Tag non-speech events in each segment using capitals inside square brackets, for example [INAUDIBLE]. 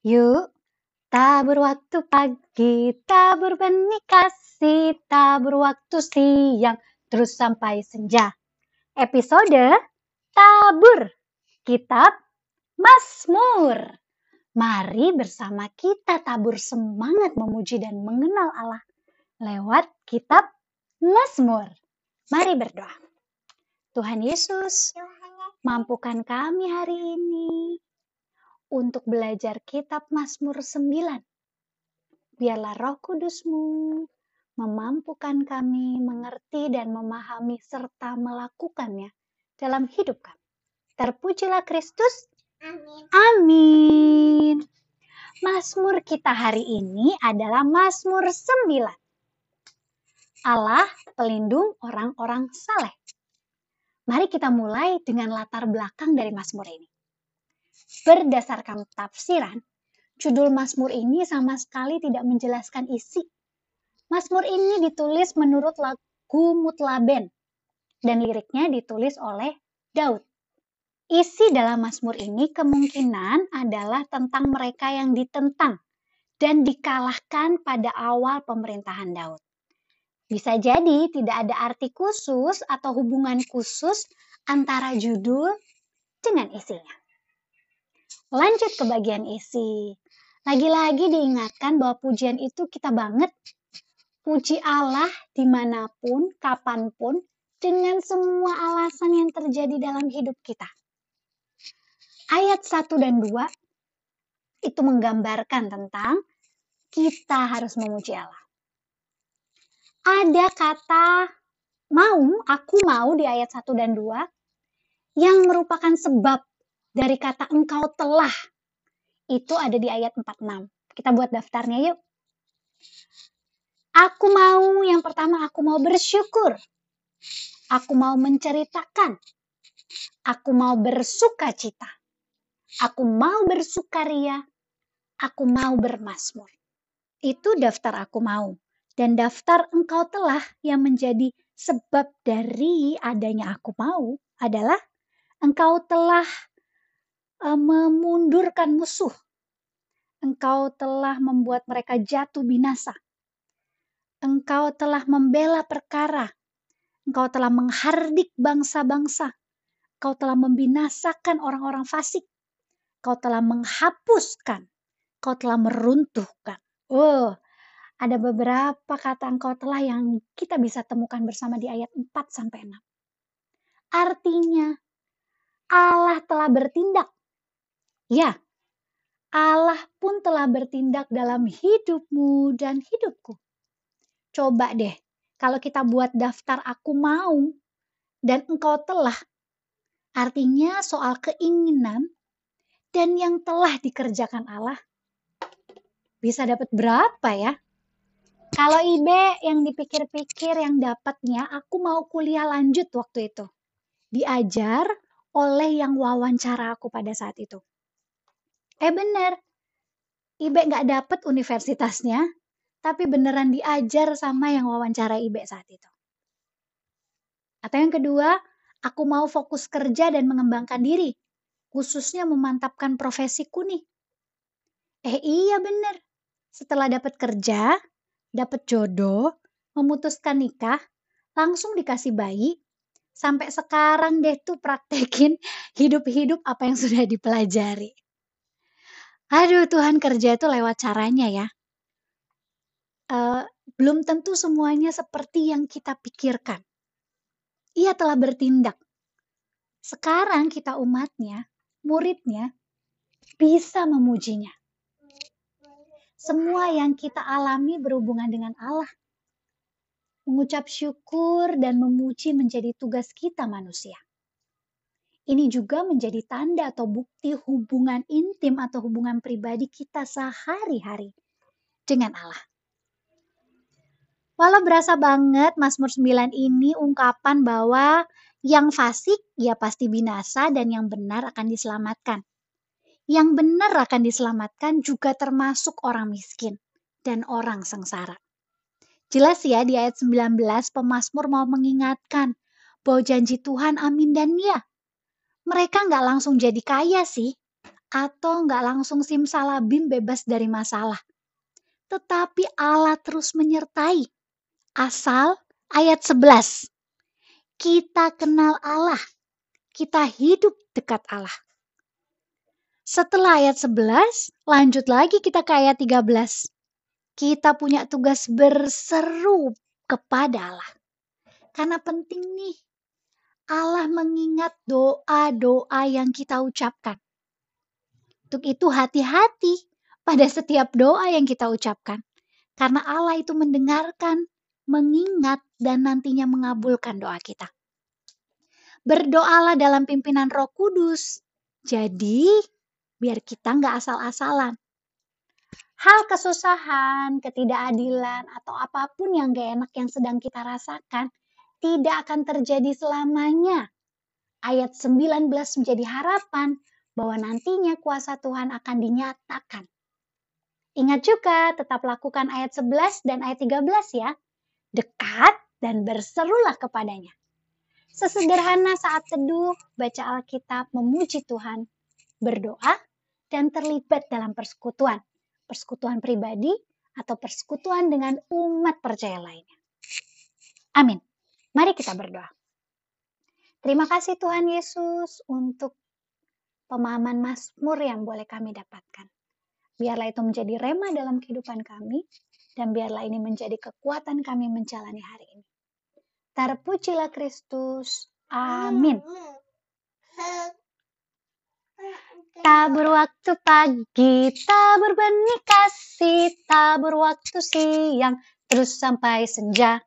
Yuk, tabur waktu pagi, tabur benih kasih, tabur waktu siang, terus sampai senja. Episode Tabur, Kitab Mazmur. Mari bersama kita tabur semangat memuji dan mengenal Allah lewat kitab Mazmur. Mari berdoa. Tuhan Yesus, mampukan kami hari ini untuk belajar kitab Mazmur 9. Biarlah roh kudusmu memampukan kami mengerti dan memahami serta melakukannya dalam hidup kami. Terpujilah Kristus. Amin. Amin. Mazmur kita hari ini adalah Mazmur 9. Allah pelindung orang-orang saleh. Mari kita mulai dengan latar belakang dari Mazmur ini. Berdasarkan tafsiran, judul Mazmur ini sama sekali tidak menjelaskan isi. Mazmur ini ditulis menurut lagu Mutlaben dan liriknya ditulis oleh Daud. Isi dalam Mazmur ini kemungkinan adalah tentang mereka yang ditentang dan dikalahkan pada awal pemerintahan Daud. Bisa jadi tidak ada arti khusus atau hubungan khusus antara judul dengan isinya. Lanjut ke bagian isi. Lagi-lagi diingatkan bahwa pujian itu kita banget. Puji Allah di mana pun, kapan pun, dengan semua alasan yang terjadi dalam hidup kita ayat 1 dan 2 itu menggambarkan tentang kita harus memuji Allah. Ada kata mau, aku mau di ayat 1 dan 2 yang merupakan sebab dari kata engkau telah. Itu ada di ayat 46. Kita buat daftarnya yuk. Aku mau, yang pertama aku mau bersyukur. Aku mau menceritakan. Aku mau bersuka cita Aku mau bersukaria, aku mau bermasmur. Itu daftar aku mau. Dan daftar engkau telah yang menjadi sebab dari adanya aku mau adalah engkau telah memundurkan musuh. Engkau telah membuat mereka jatuh binasa. Engkau telah membela perkara. Engkau telah menghardik bangsa-bangsa. Engkau telah membinasakan orang-orang fasik kau telah menghapuskan, kau telah meruntuhkan. Oh, ada beberapa kata engkau telah yang kita bisa temukan bersama di ayat 4 sampai 6. Artinya Allah telah bertindak. Ya, Allah pun telah bertindak dalam hidupmu dan hidupku. Coba deh, kalau kita buat daftar aku mau dan engkau telah, artinya soal keinginan dan yang telah dikerjakan Allah bisa dapat berapa ya? Kalau Ibe yang dipikir-pikir yang dapatnya, aku mau kuliah lanjut waktu itu. Diajar oleh yang wawancara aku pada saat itu. Eh bener, Ibe nggak dapet universitasnya, tapi beneran diajar sama yang wawancara Ibe saat itu. Atau yang kedua, aku mau fokus kerja dan mengembangkan diri khususnya memantapkan profesiku nih. Eh iya bener, setelah dapat kerja, dapat jodoh, memutuskan nikah, langsung dikasih bayi, sampai sekarang deh tuh praktekin [LAUGHS] hidup-hidup apa yang sudah dipelajari. Aduh Tuhan kerja itu lewat caranya ya. Uh, belum tentu semuanya seperti yang kita pikirkan. Ia telah bertindak. Sekarang kita umatnya muridnya bisa memujinya. Semua yang kita alami berhubungan dengan Allah. Mengucap syukur dan memuji menjadi tugas kita manusia. Ini juga menjadi tanda atau bukti hubungan intim atau hubungan pribadi kita sehari-hari dengan Allah. Walau berasa banget Mazmur 9 ini ungkapan bahwa yang fasik ya pasti binasa dan yang benar akan diselamatkan. Yang benar akan diselamatkan juga termasuk orang miskin dan orang sengsara. Jelas ya di ayat 19 pemazmur mau mengingatkan bahwa janji Tuhan amin dan ya. Mereka nggak langsung jadi kaya sih. atau nggak langsung simsalabim bebas dari masalah. Tetapi Allah terus menyertai. Asal ayat 11. Kita kenal Allah. Kita hidup dekat Allah. Setelah ayat 11, lanjut lagi kita ke ayat 13. Kita punya tugas berseru kepada Allah. Karena penting nih, Allah mengingat doa-doa yang kita ucapkan. Untuk itu hati-hati pada setiap doa yang kita ucapkan. Karena Allah itu mendengarkan, mengingat, dan nantinya mengabulkan doa kita. Berdoalah dalam pimpinan roh kudus. Jadi, biar kita nggak asal-asalan. Hal kesusahan, ketidakadilan, atau apa pun yang gak enak yang sedang kita rasakan, tidak akan terjadi selamanya. Ayat 19 menjadi harapan bahwa nantinya kuasa Tuhan akan dinyatakan. Ingat juga, tetap lakukan ayat 11 dan ayat 13 ya. Dekat dan berserulah kepadanya. Sesederhana saat teduh, baca Alkitab, memuji Tuhan, berdoa, dan terlibat dalam persekutuan. Persekutuan pribadi atau persekutuan dengan umat percaya lainnya. Amin. Mari kita berdoa. Terima kasih Tuhan Yesus untuk pemahaman Mazmur yang boleh kami dapatkan. Biarlah itu menjadi rema dalam kehidupan kami, dan biarlah ini menjadi kekuatan kami menjalani hari ini. Terpujilah Kristus. Amin. Tabur waktu pagi, tabur benih kasih, tabur waktu siang, terus sampai senja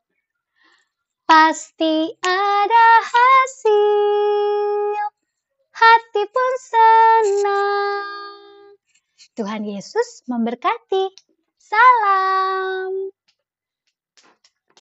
pasti ada hasil. Hati pun senang. Tuhan Yesus memberkati. Salam.